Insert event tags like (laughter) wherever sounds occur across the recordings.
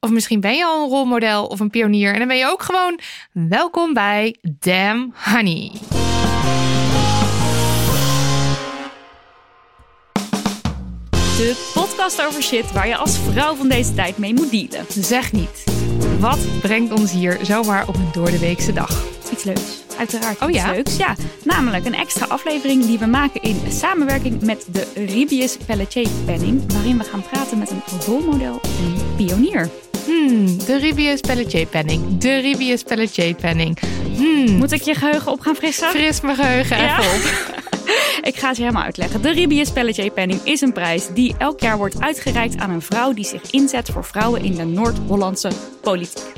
Of misschien ben je al een rolmodel of een pionier en dan ben je ook gewoon welkom bij Damn Honey. De podcast over shit waar je als vrouw van deze tijd mee moet dealen. Zeg niet. Wat brengt ons hier zomaar op een doordeweekse dag? Iets leuks. Uiteraard Oh iets ja? leuks. Ja, namelijk een extra aflevering die we maken in samenwerking met de Ribius Pelletier Penning. Waarin we gaan praten met een rolmodel en een pionier. Hmm, de Ribius Pelletier penning. De Ribius Pelletier penning. Hmm, Moet ik je geheugen op gaan frissen? fris mijn geheugen Ja? even op. (laughs) Ik ga het je helemaal uitleggen. De Ribius Pelletier Penning is een prijs die elk jaar wordt uitgereikt aan een vrouw die zich inzet voor vrouwen in de Noord-Hollandse politiek.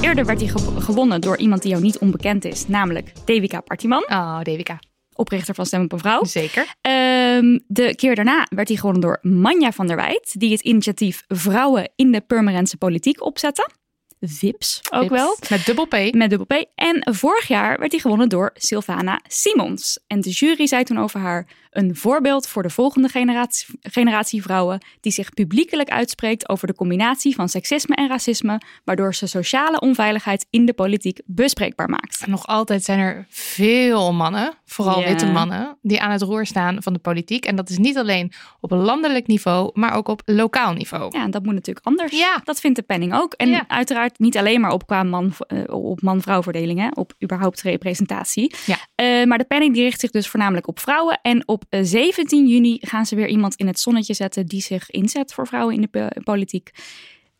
Eerder werd hij ge- gewonnen door iemand die jou niet onbekend is, namelijk Devika Partiman, Oh, Devika. Oprichter van Stem op een Vrouw. Zeker. Ehm, de keer daarna werd hij gewonnen door Manja van der Wijt, die het initiatief Vrouwen in de Purmerendse Politiek opzette. VIPS ook wel. Met dubbel P. Met dubbel P. En vorig jaar werd hij gewonnen door Sylvana Simons. En de jury zei toen over haar een voorbeeld voor de volgende generatie, generatie vrouwen die zich publiekelijk uitspreekt over de combinatie van seksisme en racisme, waardoor ze sociale onveiligheid in de politiek bespreekbaar maakt. Nog altijd zijn er veel mannen, vooral witte mannen, die aan het roer staan van de politiek. En dat is niet alleen op een landelijk niveau, maar ook op lokaal niveau. Ja, dat moet natuurlijk anders. Ja. Dat vindt de penning ook. En Ja. uiteraard niet alleen maar op qua man, eh, op man-vrouw verdeling, hè, op überhaupt representatie. Ja. Eh, maar de penning die richt zich dus voornamelijk op vrouwen. En op eh, 17 juni gaan ze weer iemand in het zonnetje zetten die zich inzet voor vrouwen in de politiek.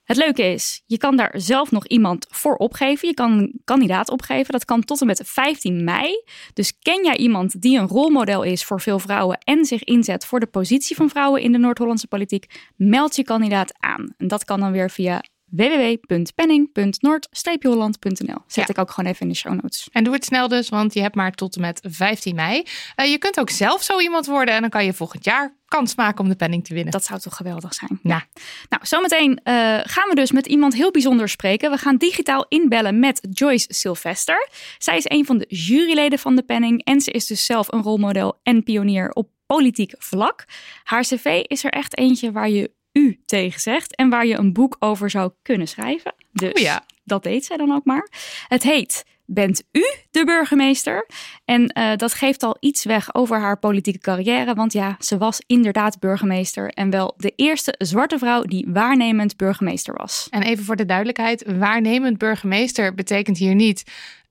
Het leuke is, je kan daar zelf nog iemand voor opgeven. Je kan een kandidaat opgeven. Dat kan tot en met 15 mei. Dus ken jij iemand die een rolmodel is voor veel vrouwen en zich inzet voor de positie van vrouwen in de Noord-Hollandse politiek? Meld je kandidaat aan. En dat kan dan weer via www.penning.noord-holland.nl. Zet Ja. ik ook gewoon even in de show notes. En doe het snel dus, want je hebt maar tot en met 15 mei. Eh, je kunt ook zelf zo iemand worden en dan kan je volgend jaar kans maken om de penning te winnen. Dat zou toch geweldig zijn. Ja. Nou, zometeen eh, gaan we dus met iemand heel bijzonders spreken. We gaan digitaal inbellen met Joyce Sylvester. Zij is een van de juryleden van de penning en ze is dus zelf een rolmodel en pionier op politiek vlak. Haar cv is er echt eentje waar je u tegen zegt en waar je een boek over zou kunnen schrijven. Dus Oh ja. dat deed zij dan ook maar. Het heet Bent u de burgemeester? En eh, dat geeft al iets weg over haar politieke carrière. Want ja, ze was inderdaad burgemeester. En wel de eerste zwarte vrouw die waarnemend burgemeester was. En even voor de duidelijkheid, waarnemend burgemeester betekent hier niet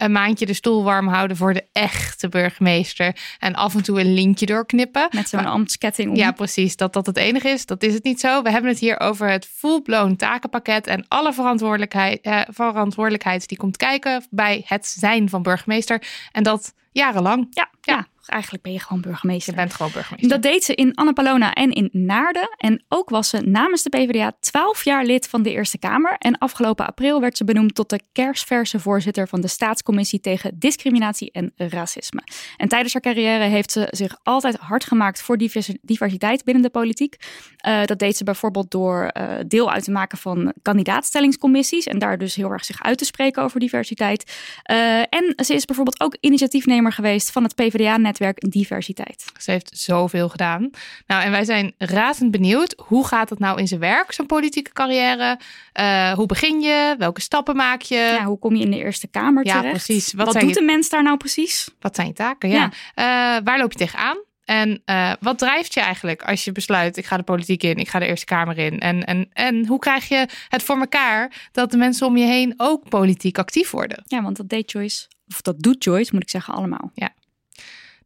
een maandje de stoel warm houden voor de echte burgemeester en af en toe een lintje doorknippen. Met zo'n ambtsketting om. Ja, precies. Dat dat het enige is, dat is het niet zo. We hebben het hier over het full-blown takenpakket en alle verantwoordelijkheid, eh, verantwoordelijkheid die komt kijken bij het zijn van burgemeester. En dat jarenlang. ja, Ja. ja, eigenlijk ben je gewoon burgemeester. Je bent gewoon burgemeester. Dat deed ze in Annapolona en in Naarden. En ook was ze namens de PvdA 12 jaar lid van de Eerste Kamer. En afgelopen april werd ze benoemd tot de kersverse voorzitter van de Staatscommissie tegen Discriminatie en Racisme. En tijdens haar carrière heeft ze zich altijd hard gemaakt voor divers- diversiteit binnen de politiek. Eh, dat deed ze bijvoorbeeld door eh, deel uit te maken van kandidaatstellingscommissies. En daar dus heel erg zich uit te spreken over diversiteit. Eh, en ze is bijvoorbeeld ook initiatiefnemer geweest van het PvdA-netwerk Diversiteit. Ze heeft zoveel gedaan. Nou, en wij zijn razend benieuwd. Hoe gaat het nou in zijn werk, zo'n politieke carrière? Eh, hoe begin je? Welke stappen maak je? Ja, hoe kom je in de Eerste Kamer Ja, terecht? precies. Wat doet je- de mens daar nou precies? Wat zijn je taken? Ja. Eh, waar loop je tegenaan? En uh, wat drijft je eigenlijk als je besluit, ik ga de politiek in, ik ga de Eerste Kamer in? En, en, en hoe krijg je het voor elkaar dat de mensen om je heen ook politiek actief worden? Ja, want dat deed Joyce, of dat doet Joyce, moet ik zeggen, allemaal. Ja.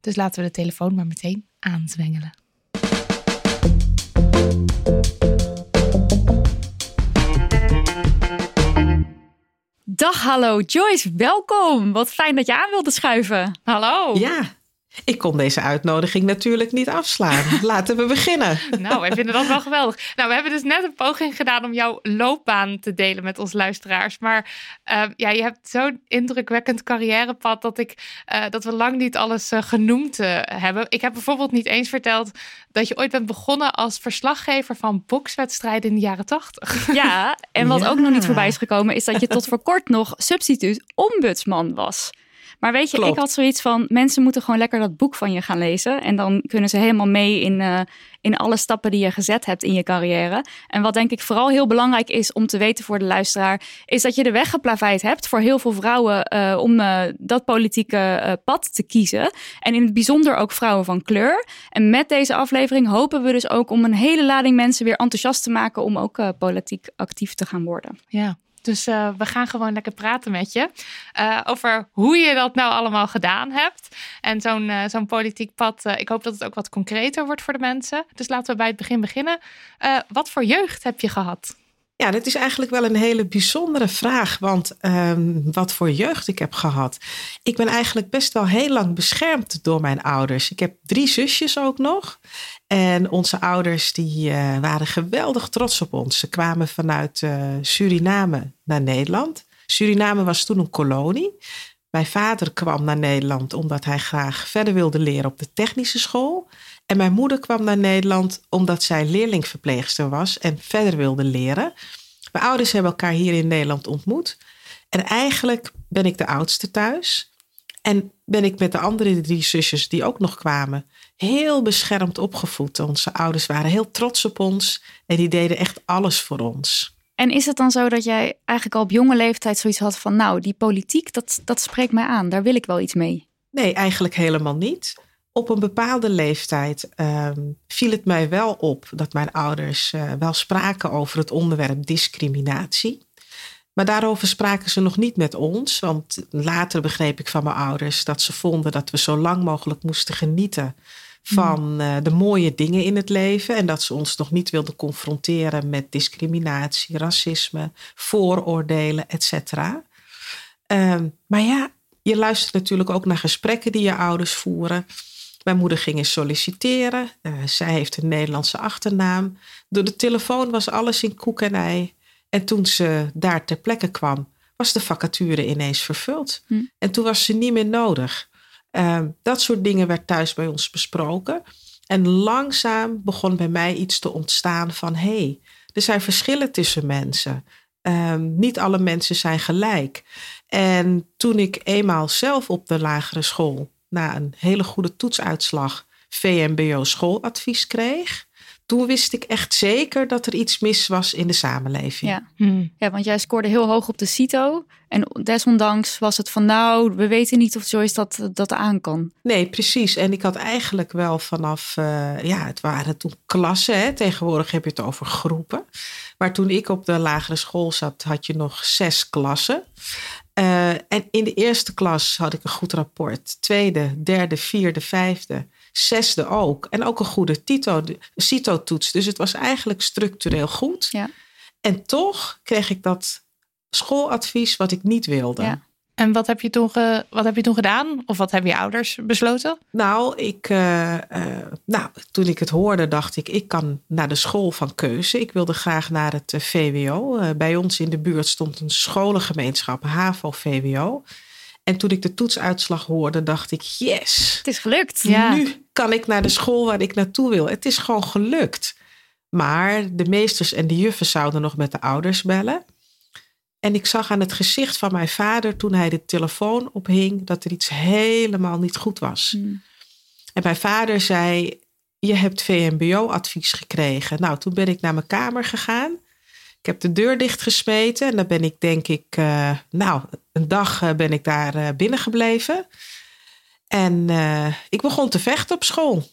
Dus laten we de telefoon maar meteen aanzwengelen. Dag, hallo Joyce, welkom. Wat fijn dat je aan wilde schuiven. Hallo. Ja, ik kon deze uitnodiging natuurlijk niet afslaan. (laughs) Laten we beginnen. Nou, wij vinden dat wel geweldig. Nou, we hebben dus net een poging gedaan om jouw loopbaan te delen met onze luisteraars. Maar uh, ja, je hebt zo'n indrukwekkend carrièrepad dat, ik, uh, dat we lang niet alles uh, genoemd hebben. Ik heb bijvoorbeeld niet eens verteld dat je ooit bent begonnen als verslaggever van bokswedstrijden in de jaren tachtig. Ja, en wat (laughs) ja. ook nog niet voorbij is gekomen, is dat je tot voor kort nog substituut ombudsman was. Maar weet je, ik had zoiets van: mensen moeten gewoon lekker dat boek van je gaan lezen. En dan kunnen ze helemaal mee in, uh, in alle stappen die je gezet hebt in je carrière. En wat denk ik vooral heel belangrijk is om te weten voor de luisteraar, is dat je de weg geplaveid hebt voor heel veel vrouwen uh, om uh, dat politieke pad te kiezen. En in het bijzonder ook vrouwen van kleur. En met deze aflevering hopen we dus ook om een hele lading mensen weer enthousiast te maken om ook politiek actief te gaan worden. Ja. Dus uh, we gaan gewoon lekker praten met je uh, over hoe je dat nou allemaal gedaan hebt. En zo'n uh, zo'n politiek pad, ik hoop dat het ook wat concreter wordt voor de mensen. Dus laten we bij het begin beginnen. wat voor jeugd heb je gehad? Ja, dat is eigenlijk wel een hele bijzondere vraag. Want um, wat voor jeugd ik heb gehad. Ik ben eigenlijk best wel heel lang beschermd door mijn ouders. Ik heb drie zusjes ook nog. En onze ouders die uh, waren geweldig trots op ons. Ze kwamen vanuit uh, Suriname naar Nederland. Suriname was toen een kolonie. Mijn vader kwam naar Nederland omdat hij graag verder wilde leren op de technische school. En mijn moeder kwam naar Nederland omdat zij leerlingverpleegster was en verder wilde leren. Mijn ouders hebben elkaar hier in Nederland ontmoet. En eigenlijk ben ik de oudste thuis. En ben ik met de andere drie zusjes die ook nog kwamen, heel beschermd opgevoed. Onze ouders waren heel trots op ons en die deden echt alles voor ons. En is het dan zo dat jij eigenlijk al op jonge leeftijd zoiets had van, nou, die politiek, dat, dat spreekt mij aan, daar wil ik wel iets mee? Nee, eigenlijk helemaal niet. Op een bepaalde leeftijd um, viel het mij wel op dat mijn ouders uh, wel spraken over het onderwerp discriminatie. Maar daarover spraken ze nog niet met ons. Want later begreep ik van mijn ouders dat ze vonden dat we zo lang mogelijk moesten genieten van uh, de mooie dingen in het leven. En dat ze ons nog niet wilden confronteren met discriminatie, racisme, vooroordelen, et cetera. Um, maar ja, je luistert natuurlijk ook naar gesprekken die je ouders voeren. Mijn moeder ging eens solliciteren. Uh, zij heeft een Nederlandse achternaam. Door de telefoon was alles in koek en ei. En toen ze daar ter plekke kwam, was de vacature ineens vervuld. Hm. En toen was ze niet meer nodig. Uh, dat soort dingen werd thuis bij ons besproken. En langzaam begon bij mij iets te ontstaan van hé, hey, er zijn verschillen tussen mensen. Uh, niet alle mensen zijn gelijk. En toen ik eenmaal zelf op de lagere school na een hele goede toetsuitslag VMBO schooladvies kreeg, toen wist ik echt zeker dat er iets mis was in de samenleving. Ja, hmm. ja want jij scoorde heel hoog op de CITO. En desondanks was het van nou, we weten niet of Joyce dat, dat aan kan. Nee, precies. En ik had eigenlijk wel vanaf, uh, ja, het waren toen klassen. Hè? Tegenwoordig heb je het over groepen. Maar toen ik op de lagere school zat, had je nog zes klassen. Uh, en in de eerste klas had ik een goed rapport. Tweede, derde, vierde, vijfde zesde ook. En ook een goede CITO-toets. Dus het was eigenlijk structureel goed. Ja. En toch kreeg ik dat schooladvies wat ik niet wilde. Ja. En wat heb, je toen ge, wat heb je toen gedaan? Of wat hebben je ouders besloten? Nou, ik, uh, uh, nou, toen ik het hoorde, dacht ik, ik kan naar de school van keuze. Ik wilde graag naar het uh, VWO. bij ons in de buurt stond een scholengemeenschap, HAVO-VWO. En toen ik de toetsuitslag hoorde, dacht ik: yes. Het is gelukt. Ja. Nu kan ik naar de school waar ik naartoe wil. Het is gewoon gelukt. Maar de meesters en de juffen zouden nog met de ouders bellen. En ik zag aan het gezicht van mijn vader toen hij de telefoon ophing dat er iets helemaal niet goed was. Hmm. En mijn vader zei: Je hebt VMBO-advies gekregen. Nou, toen ben ik naar mijn kamer gegaan. Ik heb de deur dichtgesmeten en dan ben ik denk ik, uh, nou, een dag uh, ben ik daar uh, binnen gebleven. En ik begon te vechten op school.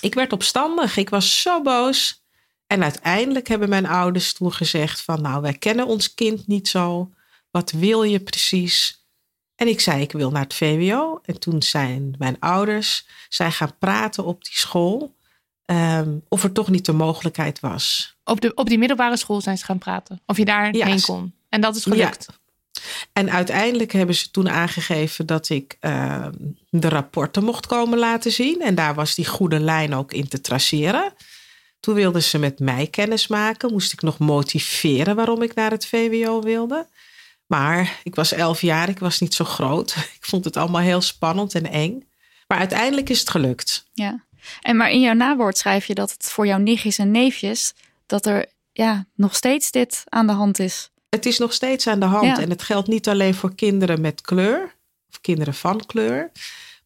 Ik werd opstandig. Ik was zo boos. En uiteindelijk hebben mijn ouders toen gezegd van nou, wij kennen ons kind niet zo. Wat wil je precies? En ik zei ik wil naar het VWO. En toen zijn mijn ouders zij gaan praten op die school. ehm, of er toch niet de mogelijkheid was. Op, de, op die middelbare school zijn ze gaan praten. Of je daar Ja. heen kon. En dat is gelukt. En uiteindelijk hebben ze toen aangegeven dat ik ehm, de rapporten mocht komen laten zien. En daar was die goede lijn ook in te traceren. Toen wilden ze met mij kennis maken. Moest ik nog motiveren waarom ik naar het VWO wilde. Maar ik was elf jaar, ik was niet zo groot. (laughs) Ik vond het allemaal heel spannend en eng. Maar uiteindelijk is het gelukt. Ja. En maar in jouw nawoord schrijf je dat het voor jouw nichtjes en neefjes dat er ja, nog steeds dit aan de hand is. Het is nog steeds aan de hand. Ja. En het geldt niet alleen voor kinderen met kleur, of kinderen van kleur.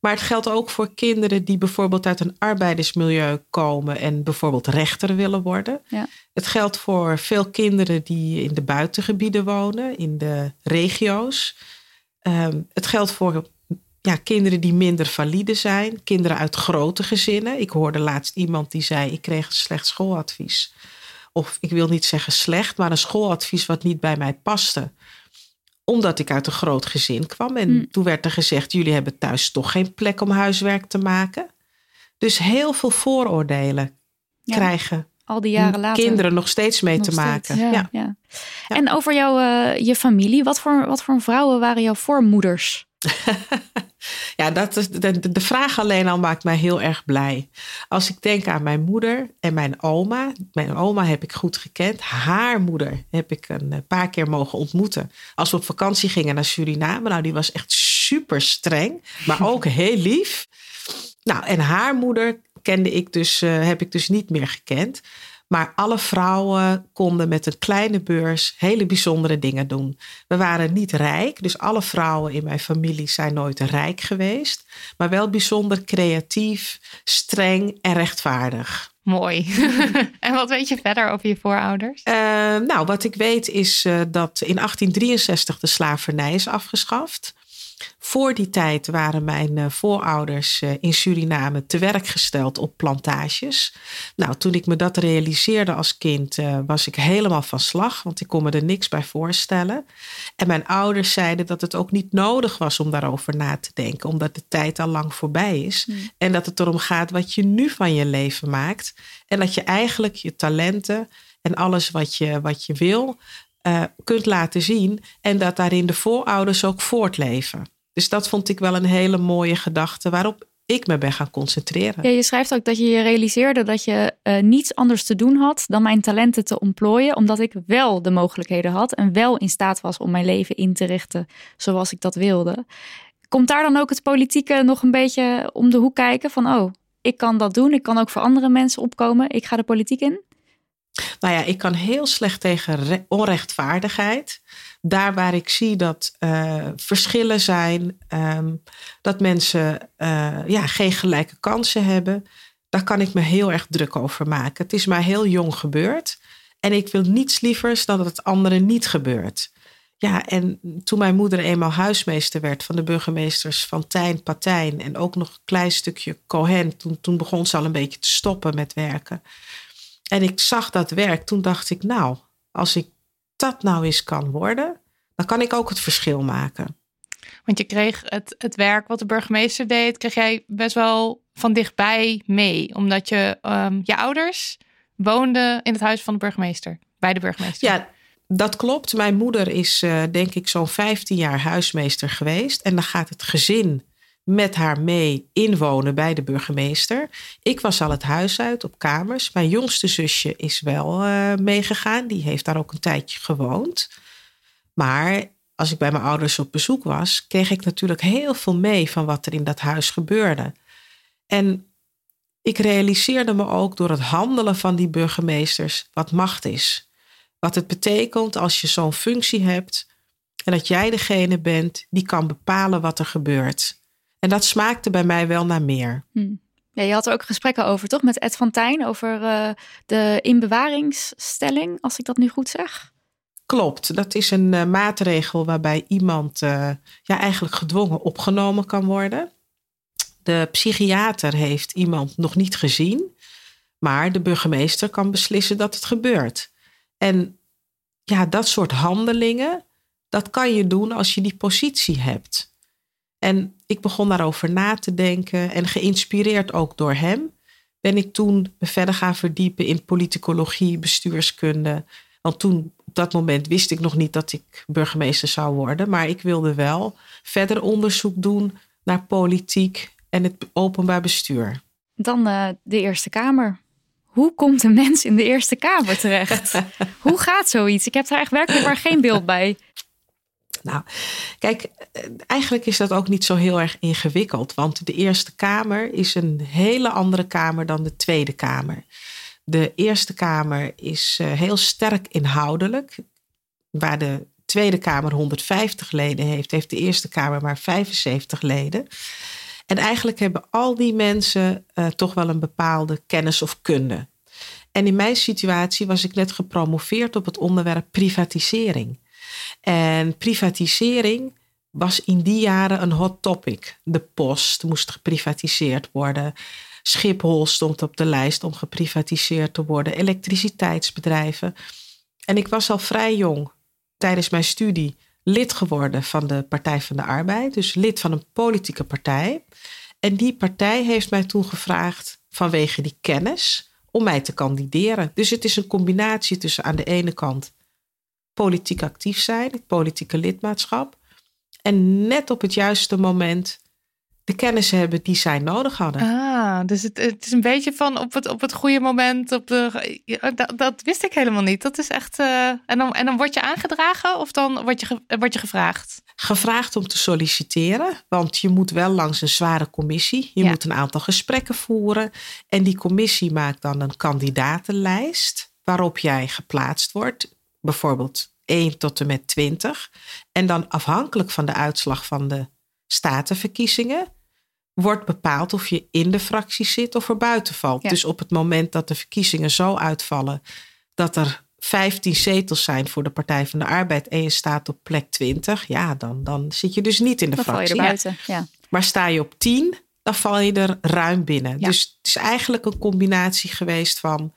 Maar het geldt ook voor kinderen die bijvoorbeeld uit een arbeidersmilieu komen en bijvoorbeeld rechter willen worden. Ja. Het geldt voor veel kinderen die in de buitengebieden wonen, in de regio's. Ehm, het geldt voor ja, kinderen die minder valide zijn, kinderen uit grote gezinnen. Ik hoorde laatst iemand die zei: Ik kreeg een slecht schooladvies. Of ik wil niet zeggen slecht, maar een schooladvies wat niet bij mij paste omdat ik uit een groot gezin kwam. En Hmm. toen werd er gezegd: jullie hebben thuis toch geen plek om huiswerk te maken. Dus heel veel vooroordelen Ja. krijgen Al die jaren later. kinderen nog steeds mee nog te steeds. maken. Ja, Ja. ja. En over jouw, eh, je familie, wat voor, wat voor vrouwen waren jouw voormoeders? (laughs) Ja, dat is, de, de- vraag alleen al maakt mij heel erg blij. Als ik denk aan mijn moeder en mijn oma. Mijn oma heb ik goed gekend. Haar moeder heb ik een eh, paar keer mogen ontmoeten. Als we op vakantie gingen naar Suriname. Nou, die was echt super streng, maar ook (laughs) heel lief. Nou, en haar moeder kende ik dus, eh, heb ik dus niet meer gekend. Maar alle vrouwen konden met een kleine beurs hele bijzondere dingen doen. We waren niet rijk, dus alle vrouwen in mijn familie zijn nooit rijk geweest. Maar wel bijzonder creatief, streng en rechtvaardig. Mooi. (laughs) en wat weet je verder over je voorouders? Eh, nou, wat ik weet is eh, dat in 1863 de slavernij is afgeschaft. Voor die tijd waren mijn eh, voorouders eh, in Suriname te werk gesteld op plantages. Nou, toen ik me dat realiseerde als kind, eh, was ik helemaal van slag, want ik kon me er niks bij voorstellen. En mijn ouders zeiden dat het ook niet nodig was om daarover na te denken, omdat de tijd al lang voorbij is. En dat het erom gaat wat je nu van je leven maakt. En dat je eigenlijk je talenten en alles wat je, wat je wil, eh, kunt laten zien. En dat daarin de voorouders ook voortleven. Dus dat vond ik wel een hele mooie gedachte waarop ik me ben gaan concentreren. Ja, je schrijft ook dat je je realiseerde dat je eh, niets anders te doen had dan mijn talenten te ontplooien, omdat ik wel de mogelijkheden had en wel in staat was om mijn leven in te richten zoals ik dat wilde. Komt daar dan ook het politieke nog een beetje om de hoek kijken van, oh, ik kan dat doen, ik kan ook voor andere mensen opkomen, ik ga de politiek in? Nou ja, ik kan heel slecht tegen re- onrechtvaardigheid. Daar waar ik zie dat eh, verschillen zijn, ehm, dat mensen eh, ja, geen gelijke kansen hebben, daar kan ik me heel erg druk over maken. Het is maar heel jong gebeurd en ik wil niets lievers dan dat het anderen niet gebeurt. Ja, en toen mijn moeder eenmaal huismeester werd van de burgemeesters van Tijn, Patijn en ook nog een klein stukje Cohen, toen, toen begon ze al een beetje te stoppen met werken. En ik zag dat werk, toen dacht ik, nou, als ik dat nou eens kan worden, dan kan ik ook het verschil maken. Want je kreeg het, het werk wat de burgemeester deed, kreeg jij best wel van dichtbij mee. Omdat je, ehm, je ouders woonden in het huis van de burgemeester. Bij de burgemeester. Ja, dat klopt. Mijn moeder is eh, denk ik zo'n 15 jaar huismeester geweest. En dan gaat het gezin met haar mee inwonen bij de burgemeester. Ik was al het huis uit op kamers. Mijn jongste zusje is wel eh, meegegaan. Die heeft daar ook een tijdje gewoond. Maar als ik bij mijn ouders op bezoek was, kreeg ik natuurlijk heel veel mee van wat er in dat huis gebeurde. En ik realiseerde me ook door het handelen van die burgemeesters wat macht is. Wat het betekent als je zo'n functie hebt en dat jij degene bent die kan bepalen wat er gebeurt. En dat smaakte bij mij wel naar meer. Hm. Ja, je had er ook gesprekken over, toch? Met Ed van Tijn over eh, de inbewaringsstelling, als ik dat nu goed zeg. Klopt, dat is een eh, maatregel waarbij iemand eh, ja, eigenlijk gedwongen opgenomen kan worden. De psychiater heeft iemand nog niet gezien, maar de burgemeester kan beslissen dat het gebeurt. En ja, dat soort handelingen, dat kan je doen als je die positie hebt. En ik begon daarover na te denken en geïnspireerd ook door hem, ben ik toen me verder gaan verdiepen in politicologie, bestuurskunde. Want toen, op dat moment, wist ik nog niet dat ik burgemeester zou worden. Maar ik wilde wel verder onderzoek doen naar politiek en het openbaar bestuur. Dan uh, de Eerste Kamer. Hoe komt een mens in de Eerste Kamer terecht? (laughs) Hoe gaat zoiets? Ik heb daar echt werkelijk maar geen beeld bij. Nou, kijk, eigenlijk is dat ook niet zo heel erg ingewikkeld. Want de Eerste Kamer is een hele andere Kamer dan de Tweede Kamer. De Eerste Kamer is uh, heel sterk inhoudelijk. Waar de Tweede Kamer 150 leden heeft, heeft de Eerste Kamer maar 75 leden. En eigenlijk hebben al die mensen uh, toch wel een bepaalde kennis of kunde. En in mijn situatie was ik net gepromoveerd op het onderwerp privatisering. En privatisering was in die jaren een hot topic. De post moest geprivatiseerd worden. Schiphol stond op de lijst om geprivatiseerd te worden. Elektriciteitsbedrijven. En ik was al vrij jong tijdens mijn studie lid geworden van de Partij van de Arbeid. Dus lid van een politieke partij. En die partij heeft mij toen gevraagd vanwege die kennis om mij te kandideren. Dus het is een combinatie tussen aan de ene kant politiek actief zijn, het politieke lidmaatschap. En net op het juiste moment de kennis hebben die zij nodig hadden. Ah, dus het, het is een beetje van op het, op het goede moment. Op de, dat, dat wist ik helemaal niet. Dat is echt. Uh, en, dan, en dan word je aangedragen of dan word je, word je gevraagd? Gevraagd om te solliciteren, want je moet wel langs een zware commissie. Je moet een aantal gesprekken voeren. En die commissie maakt dan een kandidatenlijst waarop jij geplaatst wordt bijvoorbeeld 1 tot en met 20. En dan afhankelijk van de uitslag van de statenverkiezingen wordt bepaald of je in de fractie zit of er buiten valt. Dus op het moment dat de verkiezingen zo uitvallen dat er 15 zetels zijn voor de Partij van de Arbeid en je staat op plek 20, ja, dan, dan zit je dus niet in de dan fractie. Val je er buiten. Ja. Maar sta je op 10, dan val je er ruim binnen. Dus het is eigenlijk een combinatie geweest van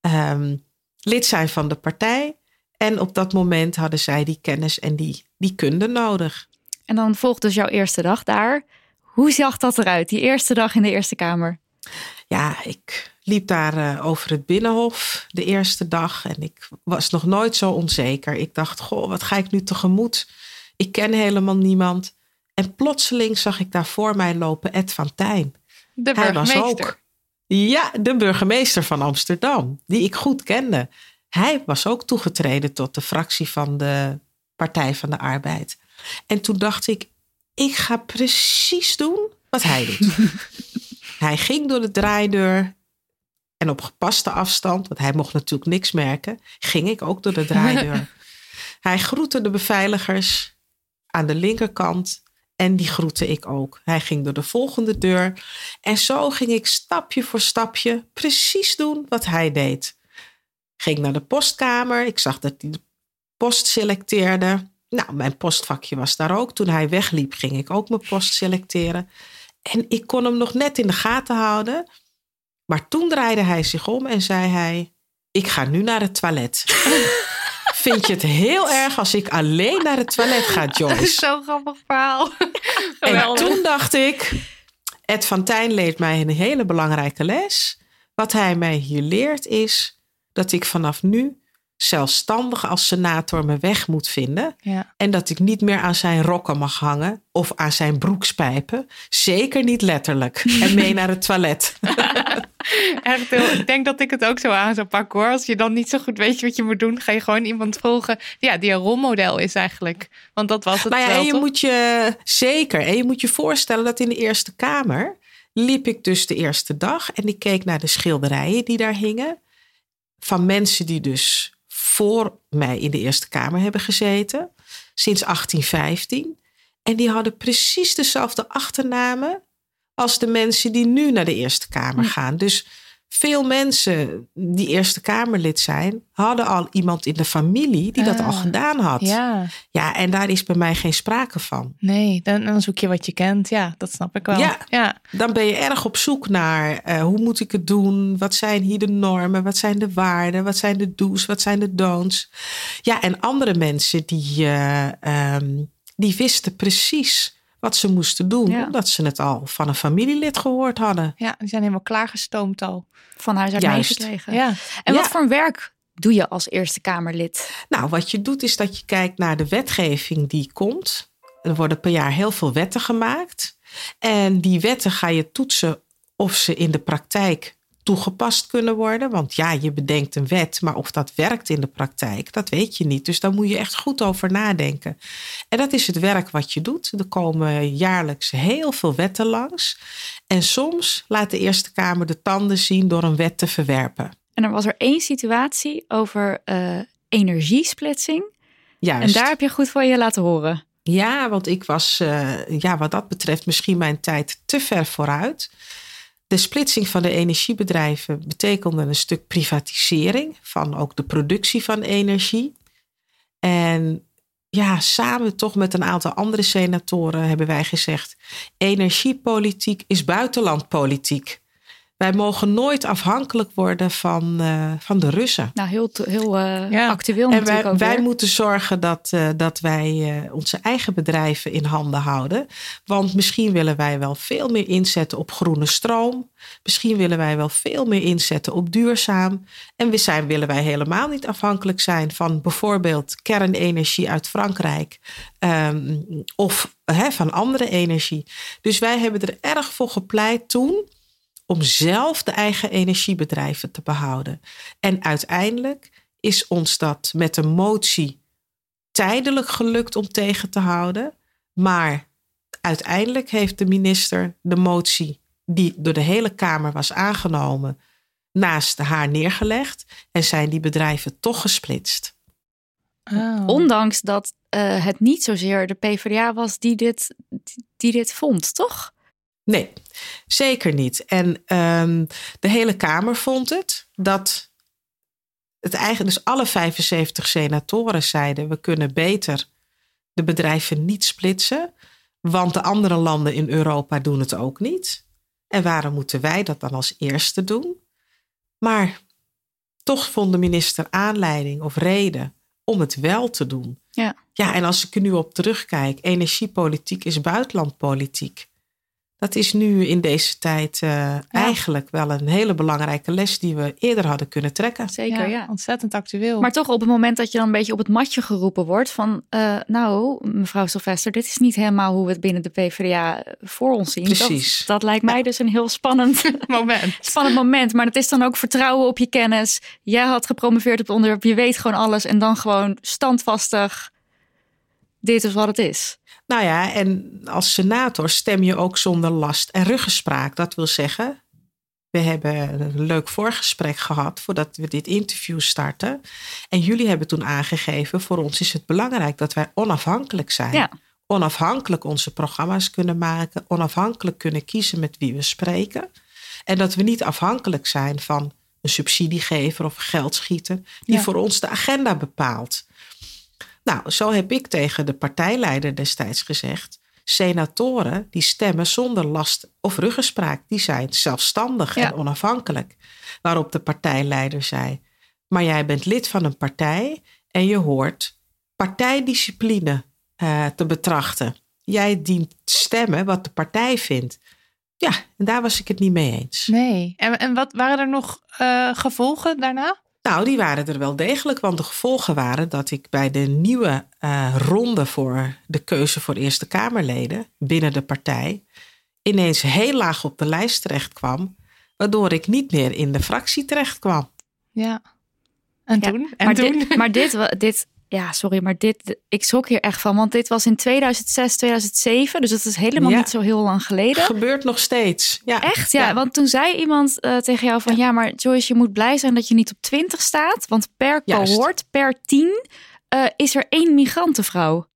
um, lid zijn van de partij, en op dat moment hadden zij die kennis en die, die kunde nodig. En dan volgt dus jouw eerste dag daar. Hoe zag dat eruit, die eerste dag in de Eerste Kamer? Ja, ik liep daar uh, over het binnenhof de eerste dag en ik was nog nooit zo onzeker. Ik dacht, goh, wat ga ik nu tegemoet? Ik ken helemaal niemand. En plotseling zag ik daar voor mij lopen Ed van Tijn. De burgemeester. Hij was ook, ja, de burgemeester van Amsterdam, die ik goed kende. Hij was ook toegetreden tot de fractie van de Partij van de Arbeid. En toen dacht ik, ik ga precies doen wat hij doet. (laughs) hij ging door de draaideur en op gepaste afstand, want hij mocht natuurlijk niks merken, ging ik ook door de draaideur. (laughs) hij groette de beveiligers aan de linkerkant en die groette ik ook. Hij ging door de volgende deur en zo ging ik stapje voor stapje precies doen wat hij deed. Ging naar de postkamer. Ik zag dat hij de post selecteerde. Nou, mijn postvakje was daar ook. Toen hij wegliep, ging ik ook mijn post selecteren. En ik kon hem nog net in de gaten houden. Maar toen draaide hij zich om en zei hij: Ik ga nu naar het toilet. (laughs) Vind je het heel erg als ik alleen naar het toilet ga, (laughs) Joyce? Dat is zo'n grappig verhaal. (laughs) en toen dacht ik: Ed van Tijn leert mij een hele belangrijke les. Wat hij mij hier leert is dat ik vanaf nu zelfstandig als senator mijn weg moet vinden. Ja. En dat ik niet meer aan zijn rokken mag hangen of aan zijn broekspijpen. Zeker niet letterlijk. En (laughs) mee naar het toilet. (laughs) Echt heel, ik denk dat ik het ook zo aan zou pakken hoor. Als je dan niet zo goed weet wat je moet doen, ga je gewoon iemand volgen ja, die een rolmodel is eigenlijk. Want dat was het nou ja, wel, En je toch? moet je zeker. En je moet je voorstellen dat in de Eerste Kamer liep ik dus de eerste dag en ik keek naar de schilderijen die daar hingen van mensen die dus voor mij in de Eerste Kamer hebben gezeten, sinds 1815. En die hadden precies dezelfde achternamen als de mensen die nu naar de Eerste Kamer hm. gaan. Dus veel mensen die Eerste Kamerlid zijn, hadden al iemand in de familie die dat al Ah, gedaan had. Ja, Ja, en daar is bij mij geen sprake van. nee, dan, dan zoek je wat je kent. Ja, dat snap ik wel. Ja. ja. Dan ben je erg op zoek naar eh, hoe moet ik het doen? Wat zijn hier de normen? Wat zijn de waarden? Wat zijn de do's? Wat zijn de don'ts? Ja, en andere mensen die, eh, ehm, die wisten precies wat ze moesten doen, Ja. omdat ze het al van een familielid gehoord hadden. Ja, die zijn helemaal klaargestoomd al. Van huis uit meegekregen. Ja, En wat voor werk doe je als Eerste Kamerlid? Nou, wat je doet is dat je kijkt naar de wetgeving die komt. Er worden per jaar heel veel wetten gemaakt. En die wetten ga je toetsen of ze in de praktijk toegepast kunnen worden. Want ja, je bedenkt een wet, maar of dat werkt in de praktijk, dat weet je niet. Dus daar moet je echt goed over nadenken. En dat is het werk wat je doet. Er komen jaarlijks heel veel wetten langs. En soms laat de Eerste Kamer de tanden zien door een wet te verwerpen. En er was er één situatie over eh, energiesplitsing. Juist. En daar heb je goed van je laten horen. Ja, want ik was eh, ja, wat dat betreft misschien mijn tijd te ver vooruit. De splitsing van de energiebedrijven betekende een stuk privatisering van ook de productie van energie. En ja, samen toch met een aantal andere senatoren hebben wij gezegd: energiepolitiek is buitenlandpolitiek. Wij mogen nooit afhankelijk worden van, eh, van de Russen. Nou, heel, heel eh, Ja. actueel En natuurlijk wij, ook wij moeten zorgen dat, eh, dat wij onze eigen bedrijven in handen houden. Want misschien willen wij wel veel meer inzetten op groene stroom. Misschien willen wij wel veel meer inzetten op duurzaam. En we zijn, willen wij helemaal niet afhankelijk zijn van bijvoorbeeld kernenergie uit Frankrijk. ehm, of van andere energie. Dus wij hebben er erg voor gepleit toen om zelf de eigen energiebedrijven te behouden. En uiteindelijk is ons dat met een motie tijdelijk gelukt om tegen te houden. Maar uiteindelijk heeft de minister de motie, die door de hele Kamer was aangenomen, naast haar neergelegd. En zijn die bedrijven toch gesplitst. Oh. Ondanks dat eh, het niet zozeer de PvdA was die dit, die dit vond, toch? Nee, zeker niet. En ehm, de hele Kamer vond het dat het eigen, dus alle 75 senatoren zeiden: we kunnen beter de bedrijven niet splitsen, want de andere landen in Europa doen het ook niet. En waarom moeten wij dat dan als eerste doen? Maar toch vond de minister aanleiding of reden om het wel te doen. Ja. Ja, en als ik er nu op terugkijk, energiepolitiek is buitenlandpolitiek. Dat is nu in deze tijd eh, eigenlijk wel een hele belangrijke les die we eerder hadden kunnen trekken. Zeker, ja. Ontzettend actueel. Maar toch op het moment dat je dan een beetje op het matje geroepen wordt van... eh, nou, mevrouw Sylvester, dit is niet helemaal hoe we het binnen de PvdA voor ons zien. Precies. Dat, dat lijkt mij dus een heel spannend, (laughs) moment. (laughs) spannend moment. Maar het is dan ook vertrouwen op je kennis. Jij had gepromoveerd op het onderwerp, je weet gewoon alles. En dan gewoon standvastig, dit is wat het is. Nou ja, en als senator stem je ook zonder last en ruggespraak. Dat wil zeggen, we hebben een leuk voorgesprek gehad voordat we dit interview starten. En jullie hebben toen aangegeven, voor ons is het belangrijk dat wij onafhankelijk zijn. Ja. Onafhankelijk onze programma's kunnen maken, onafhankelijk kunnen kiezen met wie we spreken. En dat we niet afhankelijk zijn van een subsidiegever of geldschieter die Ja. voor ons de agenda bepaalt. Nou, zo heb ik tegen de partijleider destijds gezegd: senatoren die stemmen zonder last of ruggespraak, die zijn zelfstandig Ja. en onafhankelijk. Waarop de partijleider zei: Maar jij bent lid van een partij en je hoort partijdiscipline eh, te betrachten. Jij dient stemmen wat de partij vindt. Ja, en daar was ik het niet mee eens. Nee. En, en wat waren er nog eh, gevolgen daarna? Nou, die waren er wel degelijk, want de gevolgen waren dat ik bij de nieuwe eh, ronde voor de keuze voor Eerste Kamerleden binnen de partij ineens heel laag op de lijst terecht kwam, waardoor ik niet meer in de fractie terecht kwam. Ja. En Ja, toen? En maar, toen? Dit, maar dit, dit, ja, sorry, maar dit, ik schrok hier echt van. Want dit was in 2006, 2007. Dus dat is helemaal Ja. niet zo heel lang geleden. Gebeurt nog steeds. Ja. Echt? Ja, want toen zei iemand eh, tegen jou van... Ja. maar Joyce, je moet blij zijn dat je niet op 20 staat. Want per Juist. cohort, per 10, eh, is er één migrantenvrouw.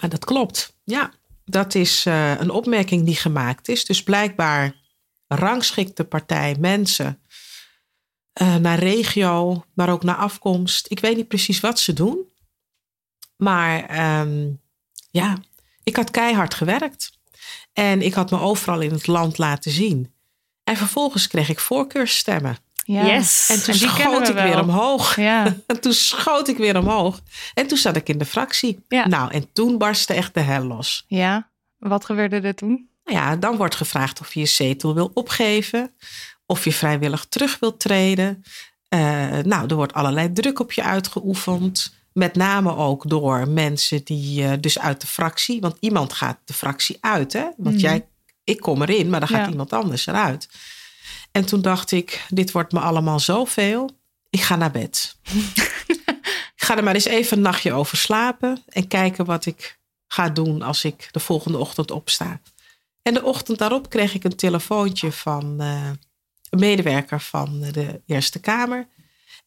Ja, dat klopt. Ja, dat is eh, een opmerking die gemaakt is. Dus blijkbaar rangschikt de partij mensen naar regio, maar ook naar afkomst. Ik weet niet precies wat ze doen. Maar um, ja, ik had keihard gewerkt. En ik had me overal in het land laten zien. En vervolgens kreeg ik voorkeursstemmen. Ja. Yes. En toen En schoot we ik weer omhoog. Ja. (laughs) En toen schoot ik weer omhoog. En toen zat ik in de fractie. Ja. Nou, en toen barstte echt de hel los. ja. Wat gebeurde er toen? Nou ja, dan wordt gevraagd of je je zetel wil opgeven. Of je vrijwillig terug wilt treden. Eh, nou, er wordt allerlei druk op je uitgeoefend. Met name ook door mensen die eh, dus uit de fractie. Want iemand gaat de fractie uit, hè? Want Mhm. jij, ik kom erin, maar dan gaat Ja. iemand anders eruit. En toen dacht ik, dit wordt me allemaal zoveel. Ik ga naar bed. (laughs) ik ga er maar eens even een nachtje over slapen. En kijken wat ik ga doen als ik de volgende ochtend opsta. En de ochtend daarop kreeg ik een telefoontje van eh, een medewerker van de Eerste Kamer.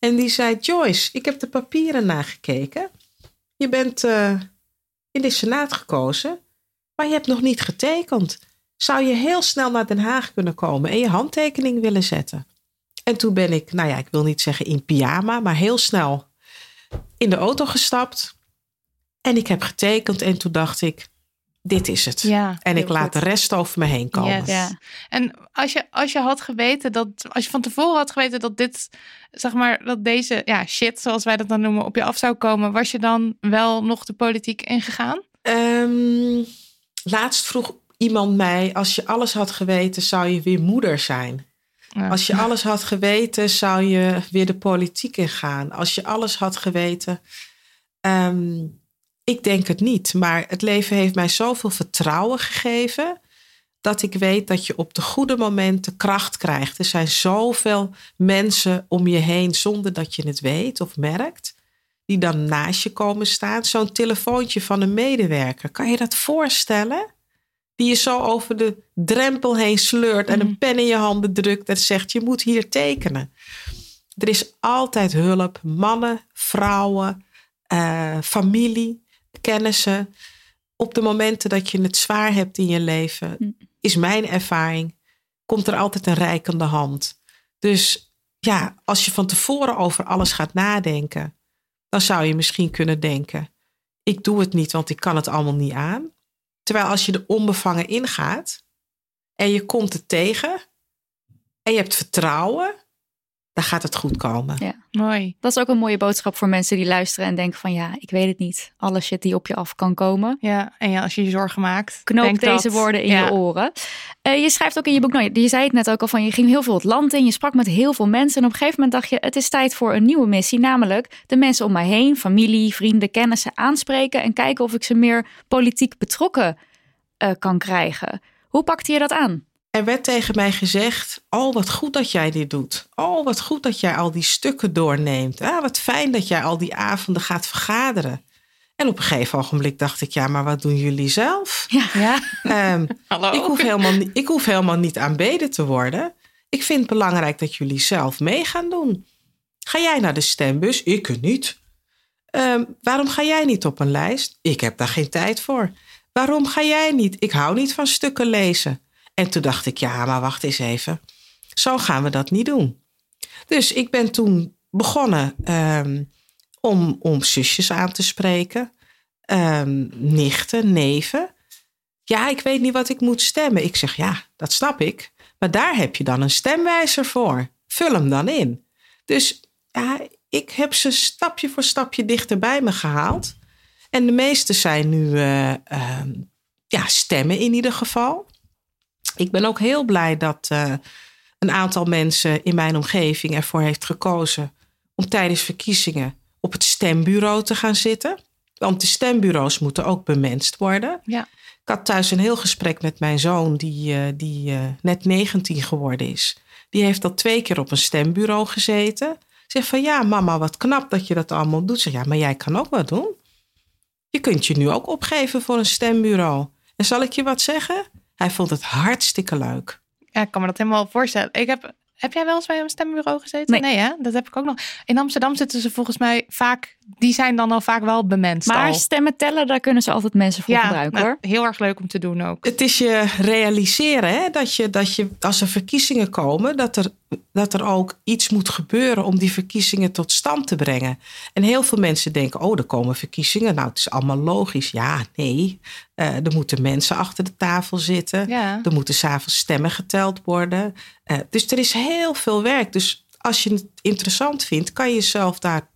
En die zei: Joyce, ik heb de papieren nagekeken. Je bent eh, in de Senaat gekozen, maar je hebt nog niet getekend. Zou je heel snel naar Den Haag kunnen komen en je handtekening willen zetten? En toen ben ik, nou ja, ik wil niet zeggen in pyjama, maar heel snel in de auto gestapt. En ik heb getekend en toen dacht ik, dit is het. Ja. en ik laat goed. de rest over me heen komen. Yes. Ja. En als je, als je had geweten dat, als je van tevoren had geweten dat dit, zeg maar, dat deze ja, shit, zoals wij dat dan noemen, op je af zou komen, was je dan wel nog de politiek ingegaan? Ehm, laatst vroeg iemand mij, als je alles had geweten, zou je weer moeder zijn. Ja. Als je alles had geweten, zou je weer de politiek ingaan. Als je alles had geweten. ehm, ik denk het niet, maar het leven heeft mij zoveel vertrouwen gegeven. Dat ik weet dat je op de goede momenten kracht krijgt. Er zijn zoveel mensen om je heen zonder dat je het weet of merkt. Die dan naast je komen staan. Zo'n telefoontje van een medewerker. Kan je dat voorstellen? Die je zo over de drempel heen sleurt en een pen in je handen drukt en zegt: Je moet hier tekenen. Er is altijd hulp. Mannen, vrouwen, eh, familie, kennissen. Op de momenten dat je het zwaar hebt in je leven, Hm. is mijn ervaring, komt er altijd een reikende hand. Dus ja, als je van tevoren over alles gaat nadenken, dan zou je misschien kunnen denken: ik doe het niet, want ik kan het allemaal niet aan. Terwijl als je er onbevangen ingaat en je komt het tegen en je hebt vertrouwen, dan gaat het goed komen. Ja. Mooi. Dat is ook een mooie boodschap voor mensen die luisteren en denken van ja, ik weet het niet. Alle shit die op je af kan komen. Ja, en ja, als je je zorgen maakt, Knoop denk deze dat- woorden in ja. je oren. Eh, je schrijft ook in je boek, nou, je zei het net ook al van je ging heel veel het land in. Je sprak met heel veel mensen. En op een gegeven moment dacht je, het is tijd voor een nieuwe missie. Namelijk de mensen om mij heen, familie, vrienden, kennissen aanspreken. En kijken of ik ze meer politiek betrokken eh, kan krijgen. Hoe pakte je dat aan? Er werd tegen mij gezegd: Oh, wat goed dat jij dit doet. Oh, wat goed dat jij al die stukken doorneemt. Ah, wat fijn dat jij al die avonden gaat vergaderen. En op een gegeven ogenblik dacht ik: Ja, maar wat doen jullie zelf? Ja, Ehm, (laughs) hallo. ik, hoef helemaal, niet- ik hoef helemaal niet aanbeden te worden. Ik vind het belangrijk dat jullie zelf mee gaan doen. Ga jij naar de stembus? Ik niet. Ehm, waarom ga jij niet op een lijst? Ik heb daar geen tijd voor. Waarom ga jij niet? Ik hou niet van stukken lezen. En toen dacht ik, ja, maar wacht eens even. Zo gaan we dat niet doen. Dus ik ben toen begonnen ehm, om, om zusjes aan te spreken. ehm, nichten, neven. Ja, ik weet niet wat ik moet stemmen. Ik zeg, ja, dat snap ik. Maar daar heb je dan een stemwijzer voor. Vul hem dan in. Dus ik heb ze stapje voor stapje dichter bij me gehaald. En de meeste zijn nu eh, ehm, ja, stemmen in ieder geval. Ik ben ook heel blij dat eh, een aantal mensen in mijn omgeving ervoor heeft gekozen om tijdens verkiezingen op het stembureau te gaan zitten. Want de stembureaus moeten ook bemenst worden. Ja. Ik had thuis een heel gesprek met mijn zoon, die, eh, die eh, net 19 geworden is. Die heeft al twee keer op een stembureau gezeten. Zegt van ja, mama, wat knap dat je dat allemaal doet. Zeg ja, maar jij kan ook wat doen. Je kunt je nu ook opgeven voor een stembureau. En zal ik je wat zeggen? Hij vond het hartstikke leuk. Ja, ik kan me dat helemaal voorstellen. Ik heb, heb jij wel eens bij een stembureau gezeten? Nee. hè? Dat heb ik ook nog. In Amsterdam zitten ze volgens mij vaak, die zijn dan al vaak wel bemenst Maar al. stemmen tellen, daar kunnen ze altijd mensen voor ja, gebruiken nou, hoor. heel erg leuk om te doen ook. Het is je realiseren hè, dat, je, dat je als er verkiezingen komen, dat er dat er ook iets moet gebeuren om die verkiezingen tot stand te brengen. En heel veel mensen denken, oh, er komen verkiezingen. Nou, het is allemaal logisch. Ja, nee. Uh, er moeten mensen achter de tafel zitten. Ja. Er moeten s'avonds stemmen geteld worden. Uh, dus er is heel veel werk. Dus als je het interessant vindt, kan je jezelf daar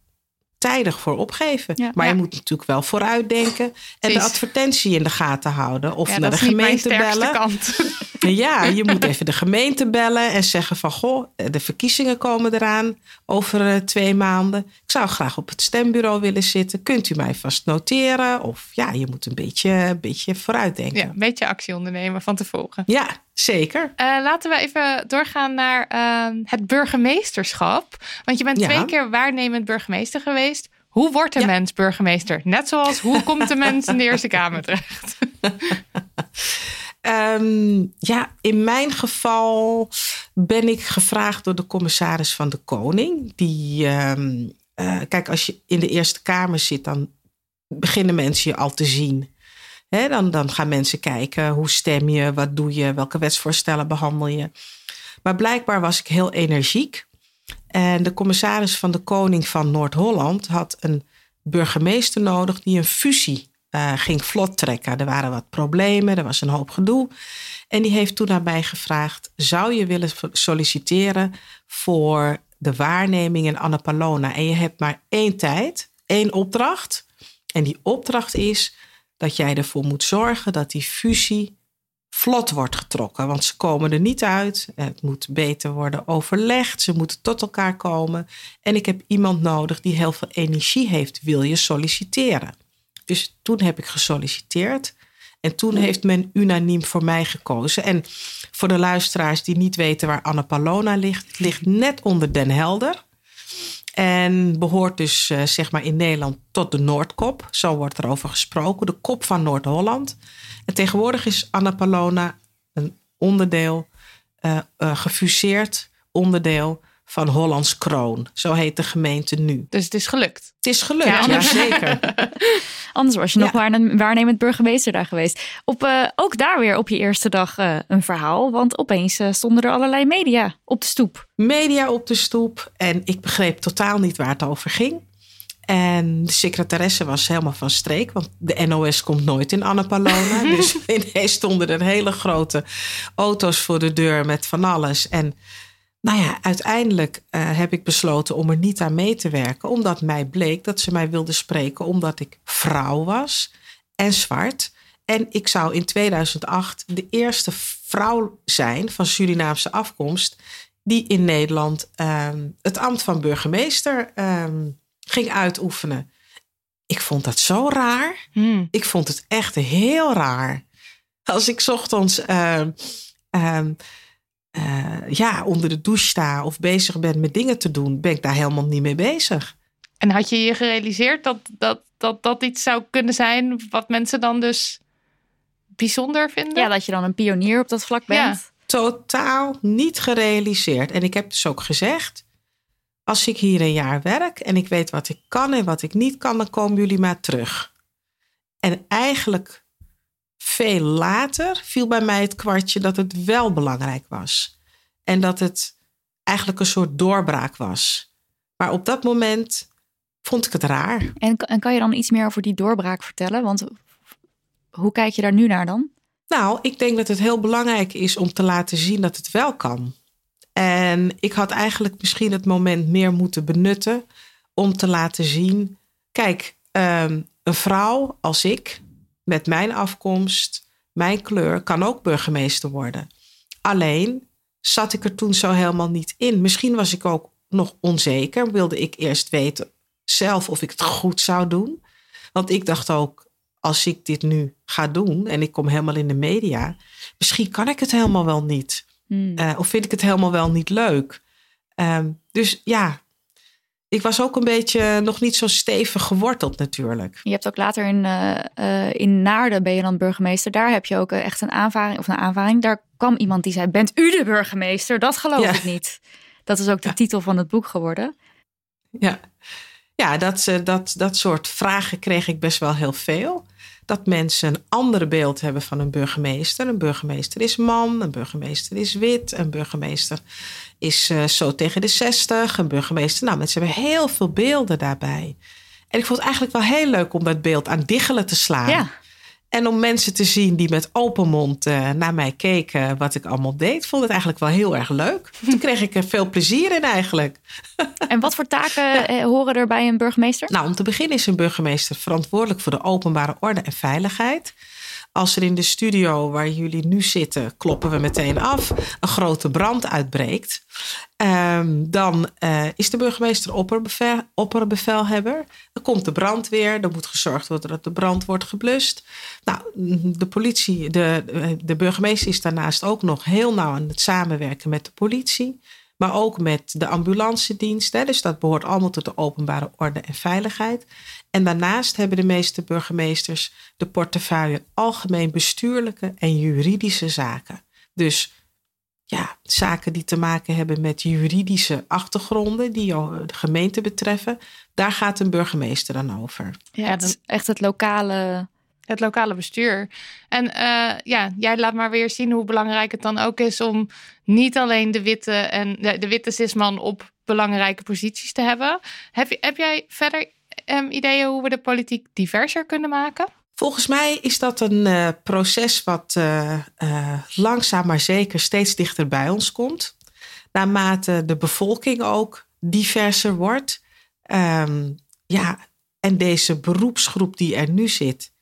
tijdig voor opgeven. Ja. maar Ja. je moet natuurlijk wel vooruitdenken en de advertentie in de gaten houden. Of Ja, naar de gemeente bellen. kant. (laughs) Ja, je moet (laughs) even de gemeente bellen en zeggen van goh, de verkiezingen komen eraan over eh, twee maanden. Ik zou graag op het stembureau willen zitten. Kunt u mij vast noteren? Of ja, je moet een beetje, een beetje vooruitdenken. Ja, Ja, een beetje actie ondernemen van tevoren. Zeker. Eh, laten we even doorgaan naar ehm, het burgemeesterschap. Want je bent Ja. twee keer waarnemend burgemeester geweest. Hoe wordt een Ja. mens burgemeester? Net zoals hoe komt de mens in de (laughs) Eerste Kamer terecht? Ehm, ja, in mijn geval ben ik gevraagd door de commissaris van de Koning. Die, ehm, eh, kijk, als je in de Eerste Kamer zit, dan beginnen mensen je al te zien. Dan, dan gaan mensen kijken, hoe stem je, wat doe je, welke wetsvoorstellen behandel je. Maar blijkbaar was ik heel energiek. En de commissaris van de Koning van Noord-Holland had een burgemeester nodig die een fusie eh, ging vlot trekken. Er waren wat problemen, er was een hoop gedoe. En die heeft toen aan mij gevraagd: zou je willen solliciteren voor de waarneming in Annapolona? En je hebt maar één tijd, één opdracht. En die opdracht is dat jij ervoor moet zorgen dat die fusie vlot wordt getrokken. Want ze komen er niet uit. Het moet beter worden overlegd. Ze moeten tot elkaar komen. En ik heb iemand nodig die heel veel energie heeft. Wil je solliciteren? Dus toen heb ik gesolliciteerd. En toen heeft men unaniem voor mij gekozen. En voor de luisteraars die niet weten waar Annapolona ligt, het ligt net onder Den Helder. En behoort dus eh, zeg maar in Nederland tot de Noordkop. Zo wordt er over gesproken. De kop van Noord-Holland. En tegenwoordig is Annapolona een onderdeel, eh, gefuseerd onderdeel van Hollands Kroon. Zo heet de gemeente nu. Dus het is gelukt. Het is gelukt, Ja, zeker. (laughs) Anders was je nog Ja. waarne- waarnemend burgemeester daar geweest. Op, eh, ook daar weer op je eerste dag eh, een verhaal. Want opeens eh, stonden er allerlei media op de stoep. media op de stoep. En ik begreep totaal niet waar het over ging. En de secretaresse was helemaal van streek. Want de NOS komt nooit in Annapolona. (laughs) dus ineens stonden er hele grote auto's voor de deur met van alles. En nou ja, uiteindelijk eh, heb ik besloten om er niet aan mee te werken. Omdat mij bleek dat ze mij wilden spreken omdat ik vrouw was en zwart. En ik zou in 2008 de eerste vrouw zijn van Surinaamse afkomst die in Nederland ehm, het ambt van burgemeester ehm, ging uitoefenen. Ik vond dat zo raar. Hmm. Ik vond het echt heel raar. Als ik ochtends ehm, eh, ja, onder de douche sta of bezig ben met dingen te doen, ben ik daar helemaal niet mee bezig. En had je je gerealiseerd dat dat, dat dat iets zou kunnen zijn wat mensen dan dus bijzonder vinden? Ja, dat je dan een pionier op dat vlak bent. Totaal niet gerealiseerd. En ik heb dus ook gezegd: als ik hier een jaar werk en ik weet wat ik kan en wat ik niet kan, dan komen jullie maar terug. En eigenlijk veel later viel bij mij het kwartje dat het wel belangrijk was. En dat het eigenlijk een soort doorbraak was. Maar op dat moment vond ik het raar. En, en kan je dan iets meer over die doorbraak vertellen? Want hoe kijk je daar nu naar dan? Nou, ik denk dat het heel belangrijk is om te laten zien dat het wel kan. En ik had eigenlijk misschien het moment meer moeten benutten om te laten zien: kijk, ehm, een vrouw als ik, met mijn afkomst, mijn kleur, kan ook burgemeester worden. Alleen zat ik er toen zo helemaal niet in. Misschien was ik ook nog onzeker, wilde ik eerst weten zelf of ik het goed zou doen. Want ik dacht ook, als ik dit nu ga doen en ik kom helemaal in de media, misschien kan ik het helemaal wel niet. Hmm. Eh, of vind ik het helemaal wel niet leuk. Ehm, dus ja, ik was ook een beetje nog niet zo stevig geworteld natuurlijk. Je hebt ook later in, eh, in Naarden ben je dan burgemeester. Daar heb je ook eh, echt een aanvaring. Of een aanvaring. Daar kwam iemand die zei: Bent u de burgemeester? Dat geloof Ja. ik niet. Dat is ook de titel van het boek geworden. Ja. Ja, dat, dat, dat soort vragen kreeg ik best wel heel veel. Dat mensen een ander beeld hebben van een burgemeester. Een burgemeester is man, een burgemeester is wit, een burgemeester is uh, zo tegen de zestig, een burgemeester. Nou, mensen hebben heel veel beelden daarbij. En ik vond het eigenlijk wel heel leuk om dat beeld aan diggelen te slaan. En om mensen te zien die met open mond uh, naar mij keken wat ik allemaal deed, vond het eigenlijk wel heel erg leuk. Toen kreeg ik er veel plezier in eigenlijk. (laughs) En wat voor taken ja. horen er bij een burgemeester? Nou, om te beginnen is een burgemeester verantwoordelijk voor de openbare orde en veiligheid. Als er in de studio waar jullie nu zitten, kloppen we meteen af, een grote brand uitbreekt, um, dan uh, is de burgemeester opperbevel, opperbevelhebber. Dan komt de brandweer, er moet gezorgd worden dat de brand wordt geblust. Nou, de politie, de, de burgemeester is daarnaast ook nog heel nauw aan het samenwerken met de politie. Maar ook met de ambulance dienst. Hè, dus dat behoort allemaal tot de openbare orde en veiligheid. En daarnaast hebben de meeste burgemeesters de portefeuille algemeen bestuurlijke en juridische zaken. Dus ja, zaken die te maken hebben met juridische achtergronden die de gemeente betreffen, daar gaat een burgemeester dan over. Ja, het is echt het lokale het lokale bestuur. En uh, ja, jij laat maar weer zien hoe belangrijk het dan ook is om niet alleen de witte en de, de witte cisman op belangrijke posities te hebben. Heb, je, heb jij verder um, ideeën hoe we de politiek diverser kunnen maken? Volgens mij is dat een uh, proces wat uh, langzaam maar zeker steeds dichter bij ons komt. Naarmate de bevolking ook diverser wordt. Um, ja, en deze beroepsgroep die er nu zit,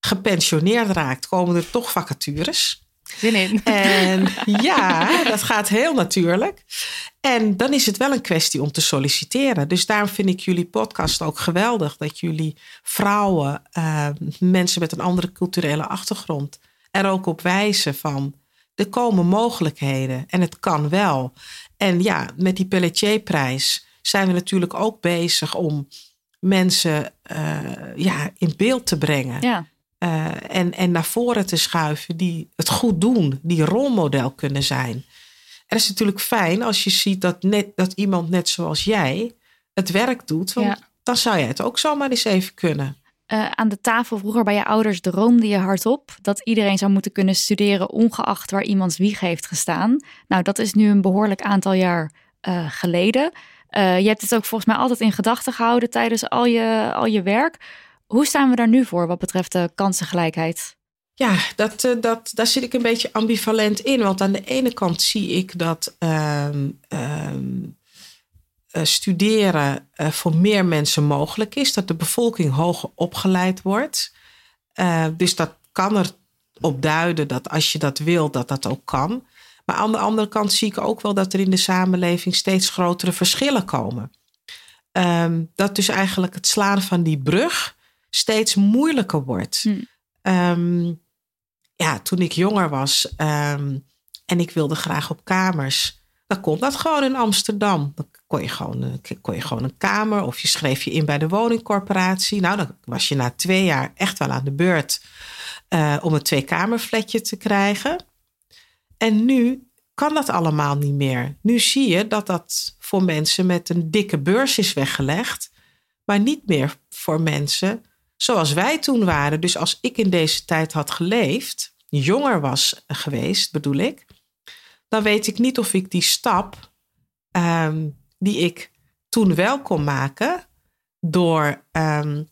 gepensioneerd raakt, komen er toch vacatures. Zin in. En (laughs) ja, dat gaat heel natuurlijk. En dan is het wel een kwestie om te solliciteren. Dus daarom vind ik jullie podcast ook geweldig. Dat jullie vrouwen, uh, mensen met een andere culturele achtergrond, er ook op wijzen van er komen mogelijkheden en het kan wel. En ja, met die Pelletierprijs zijn we natuurlijk ook bezig om mensen uh, ja, in beeld te brengen. Ja. Uh, en, en naar voren te schuiven die het goed doen, die rolmodel kunnen zijn. En het is natuurlijk fijn als je ziet dat, net, dat iemand net zoals jij het werk doet. Want ja. dan zou jij het ook zomaar eens even kunnen. Uh, aan de tafel vroeger bij je ouders droomde je hardop dat iedereen zou moeten kunnen studeren, ongeacht waar iemands wieg heeft gestaan. Nou, dat is nu een behoorlijk aantal jaar uh, geleden. je hebt het ook volgens mij altijd in gedachten gehouden tijdens al je, al je werk. Hoe staan we daar nu voor wat betreft de kansengelijkheid? Ja, dat, dat, daar zit ik een beetje ambivalent in. Want aan de ene kant zie ik dat um, um, studeren uh, voor meer mensen mogelijk is. Dat de bevolking hoger opgeleid wordt. Dus dat kan er op duiden dat als je dat wil, dat dat ook kan. Maar aan de andere kant zie ik ook wel dat er in de samenleving steeds grotere verschillen komen. Um, dat dus eigenlijk het slaan van die brug steeds moeilijker wordt. Hm. Um, ja, toen ik jonger was um, en ik wilde graag op kamers, dan kon dat gewoon in Amsterdam. Dan kon je, gewoon, kon je gewoon een kamer of je schreef je in bij de woningcorporatie. Nou, dan was je na twee jaar echt wel aan de beurt uh, om een tweekamerfletje te krijgen. En nu kan dat allemaal niet meer. Nu zie je dat dat voor mensen met een dikke beurs is weggelegd, maar niet meer voor mensen zoals wij toen waren. Dus als ik in deze tijd had geleefd, jonger was geweest, bedoel ik, dan weet ik niet of ik die stap um, die ik toen wel kon maken door um,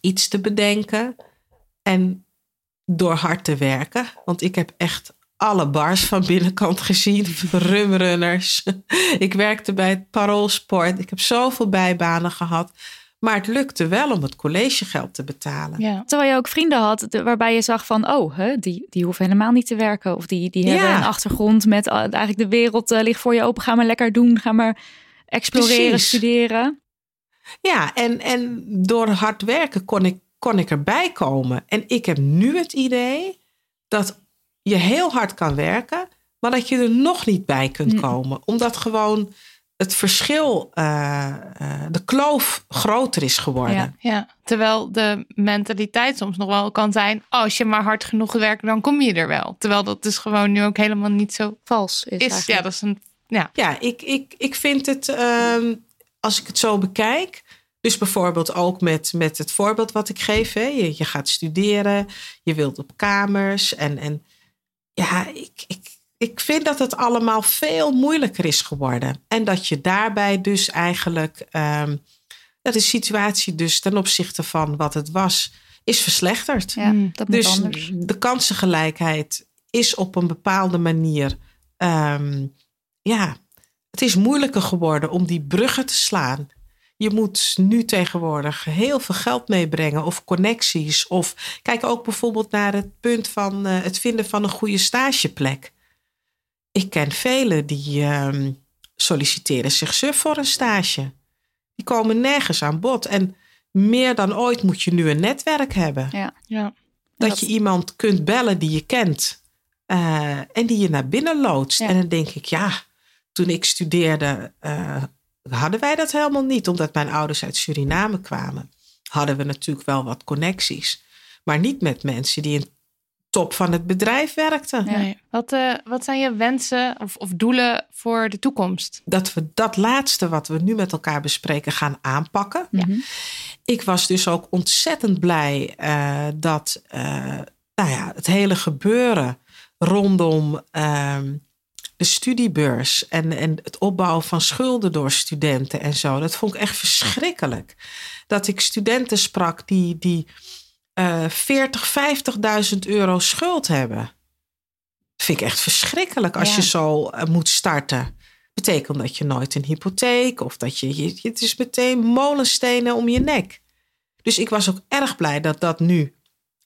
iets te bedenken en door hard te werken. Want ik heb echt alle bars van binnenkant (laughs) gezien, rumrunners. (laughs) ik werkte bij het Paroolsport. Ik heb zoveel bijbanen gehad. Maar het lukte wel om het collegegeld te betalen. Ja. Terwijl je ook vrienden had waarbij je zag van... oh, hè, die, die hoeven helemaal niet te werken. Of die, die hebben ja. een achtergrond met uh, eigenlijk de wereld uh, ligt voor je open. Ga maar lekker doen. Ga maar exploreren, Precies. studeren. Ja, en, en door hard werken kon ik, kon ik erbij komen. En ik heb nu het idee dat je heel hard kan werken... maar dat je er nog niet bij kunt komen. Mm. Omdat gewoon het verschil, uh, uh, de kloof groter is geworden. Ja, ja, terwijl de mentaliteit soms nog wel kan zijn: als je maar hard genoeg werkt, dan kom je er wel. Terwijl dat dus gewoon nu ook helemaal niet zo vals is. is ja, dat is een. Ja, ja ik, ik, ik vind het, uh, als ik het zo bekijk, Dus bijvoorbeeld ook met, met het voorbeeld wat ik geef. Hè. Je, je gaat studeren, je wilt op kamers. En, en ja, ik, ik, ik vind dat het allemaal veel moeilijker is geworden. En dat je daarbij dus eigenlijk, um, dat de situatie dus ten opzichte van wat het was, is verslechterd. Ja, dat moet dus anders. de kansengelijkheid is op een bepaalde manier, um, ja, het is moeilijker geworden om die bruggen te slaan. Je moet nu tegenwoordig heel veel geld meebrengen of connecties. Of kijk ook bijvoorbeeld naar het punt van uh, het vinden van een goede stageplek. Ik ken velen die uh, solliciteren zich suf voor een stage. Die komen nergens aan bod. En meer dan ooit moet je nu een netwerk hebben. Ja. Ja. Dat, dat- je iemand kunt bellen die je kent. eh, en die je naar binnen loodst. Ja. En dan denk ik, ja, toen ik studeerde, eh, hadden wij dat helemaal niet. Omdat mijn ouders uit Suriname kwamen. Hadden we natuurlijk wel wat connecties. Maar niet met mensen die in top van het bedrijf. Ja. Nee. Wat, eh, wat zijn je wensen of, of doelen voor de toekomst? Dat we dat laatste wat we nu met elkaar bespreken gaan aanpakken. Mhm. ik was dus ook ontzettend blij eh, dat eh, nou ja, het hele gebeuren rondom ehm, de studiebeurs en, en het opbouwen van schulden door studenten en zo, dat vond ik echt verschrikkelijk. Dat ik studenten sprak die, die eh 40, 50.000 euro schuld hebben. Vind ik echt verschrikkelijk als Ja. je zo eh, moet starten. Betekent dat je nooit een hypotheek of dat je, je. Het is meteen molenstenen om je nek. Dus ik was ook erg blij dat dat nu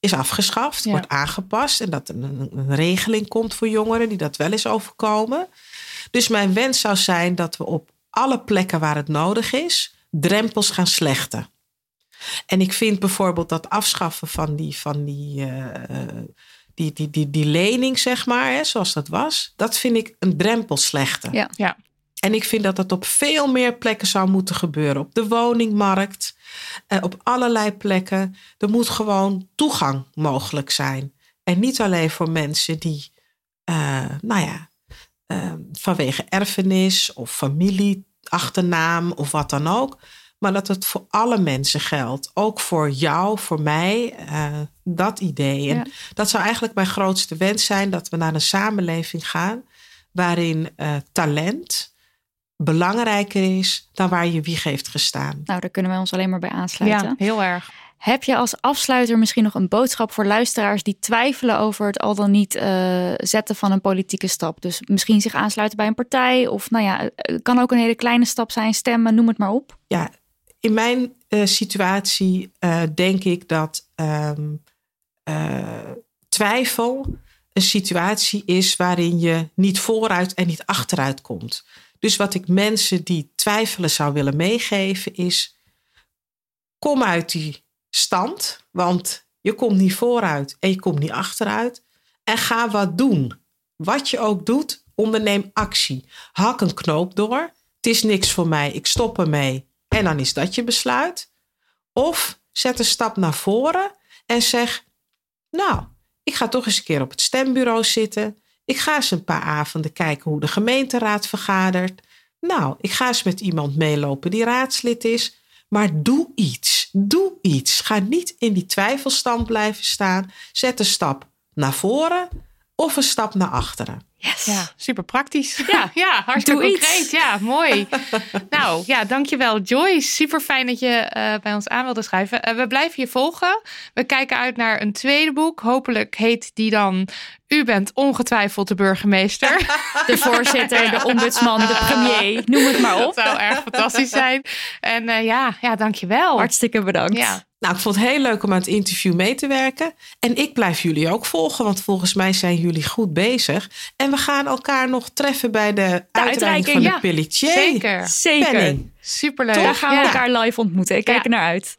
is afgeschaft, Ja. wordt aangepast en dat er een, een regeling komt voor jongeren die dat wel is overkomen. Dus mijn wens zou zijn dat we op alle plekken waar het nodig is, drempels gaan slechten. En ik vind bijvoorbeeld dat afschaffen van die, van die, eh, die, die, die, die lening, zeg maar, hè, zoals dat was, dat vind ik een drempel slechten. Ja. Ja. En ik vind dat dat op veel meer plekken zou moeten gebeuren. Op de woningmarkt, eh, op allerlei plekken. Er moet gewoon toegang mogelijk zijn. En niet alleen voor mensen die, eh, nou ja, eh, vanwege erfenis of familie, achternaam of wat dan ook. Maar dat het voor alle mensen geldt. Ook voor jou, voor mij, eh, dat idee. En Ja. dat zou eigenlijk mijn grootste wens zijn: dat we naar een samenleving gaan waarin eh, talent belangrijker is dan waar je wieg heeft gestaan. Nou, daar kunnen we ons alleen maar bij aansluiten. Ja, heel erg. Heb je als afsluiter misschien nog een boodschap voor luisteraars die twijfelen over het al dan niet eh, zetten van een politieke stap? Dus misschien zich aansluiten bij een partij of nou ja, het kan ook een hele kleine stap zijn, stemmen, noem het maar op. Ja, in mijn eh, situatie eh, denk ik dat ehm, eh, twijfel een situatie is waarin je niet vooruit en niet achteruit komt. Dus wat ik mensen die twijfelen zou willen meegeven is: kom uit die stand, want je komt niet vooruit en je komt niet achteruit. En ga wat doen. Wat je ook doet, onderneem actie. Hak een knoop door. Het is niks voor mij, ik stop ermee. En dan is dat je besluit. Of zet een stap naar voren en zeg: Nou, ik ga toch eens een keer op het stembureau zitten. Ik ga eens een paar avonden kijken hoe de gemeenteraad vergadert. Nou, ik ga eens met iemand meelopen die raadslid is. Maar doe iets. Doe iets. Ga niet in die twijfelstand blijven staan. Zet een stap naar voren of een stap naar achteren. Yes. Ja, super praktisch. (laughs) Ja, ja hartstikke doe iets. concreet. Ja, mooi. (laughs) nou ja, dankjewel Joyce. Super fijn dat je eh, bij ons aan wilde schrijven. Eh, we blijven je volgen. We kijken uit naar een tweede boek. Hopelijk heet die dan U bent ongetwijfeld de burgemeester. De voorzitter, de (laughs) ombudsman, de premier, noem het maar Dat op. zou erg fantastisch zijn. En eh, ja, ja, dankjewel. Hartstikke bedankt. Ja. Nou, ik vond het heel leuk om aan het interview mee te werken. En ik blijf jullie ook volgen, want volgens mij zijn jullie goed bezig. En we gaan elkaar nog treffen bij de, uitreiking uitreiking, van de ja. Pelletier. Zeker. Zeker. Penning. Superleuk. Toch? Daar gaan we Ja. elkaar live ontmoeten. Ik kijk er naar uit.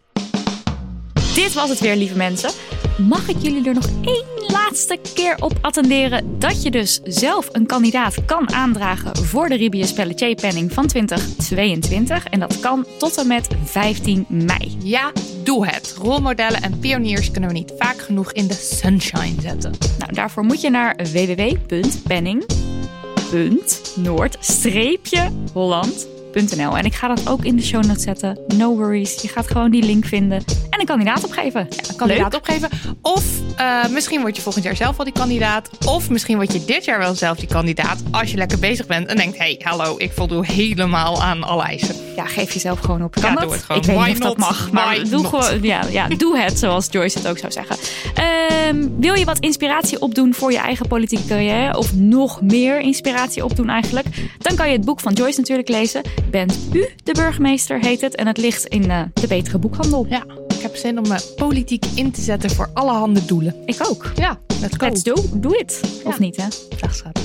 Dit was het weer, lieve mensen. Mag ik jullie er nog één laatste keer op attenderen dat je dus zelf een kandidaat kan aandragen voor de Ribius Pelletier Penning van 2022. En dat kan tot en met 15 mei. Ja, doe het. Rolmodellen en pioniers kunnen we niet vaak genoeg in de sunshine zetten. Nou, daarvoor moet je naar www.penning.noord-holland En ik ga dat ook in de show notes zetten. No worries. Je gaat gewoon die link vinden en een kandidaat opgeven. Ja, een kandidaat opgeven. Of uh, misschien word je volgend jaar zelf wel die kandidaat. Of misschien word je dit jaar wel zelf die kandidaat. Als je lekker bezig bent en denkt: hey, hallo, ik voldoe helemaal aan alle eisen. Ja, geef jezelf gewoon op. Kan ja, doe het gewoon. Ik weet Why dat mag, maar doe, gewoon, ja, ja, doe het zoals Joyce het ook zou zeggen. Ehm, wil je wat inspiratie opdoen voor je eigen politieke carrière? Of nog meer inspiratie opdoen eigenlijk? Dan kan je het boek van Joyce natuurlijk lezen. Bent u de burgemeester heet het. En het ligt in eh, de betere boekhandel. Ja, ik heb zin om me politiek in te zetten voor allerhande doelen. Ik ook. Ja, let's go. Let's do, do it. Of niet hè? Dag schat.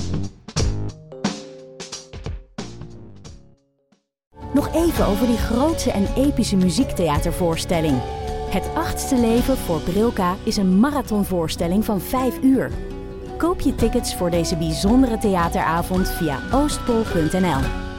Nog even over die grootse en epische muziektheatervoorstelling. Het achtste leven voor Brilka is een marathonvoorstelling van 5 uur. Koop je tickets voor deze bijzondere theateravond via oostpol.nl.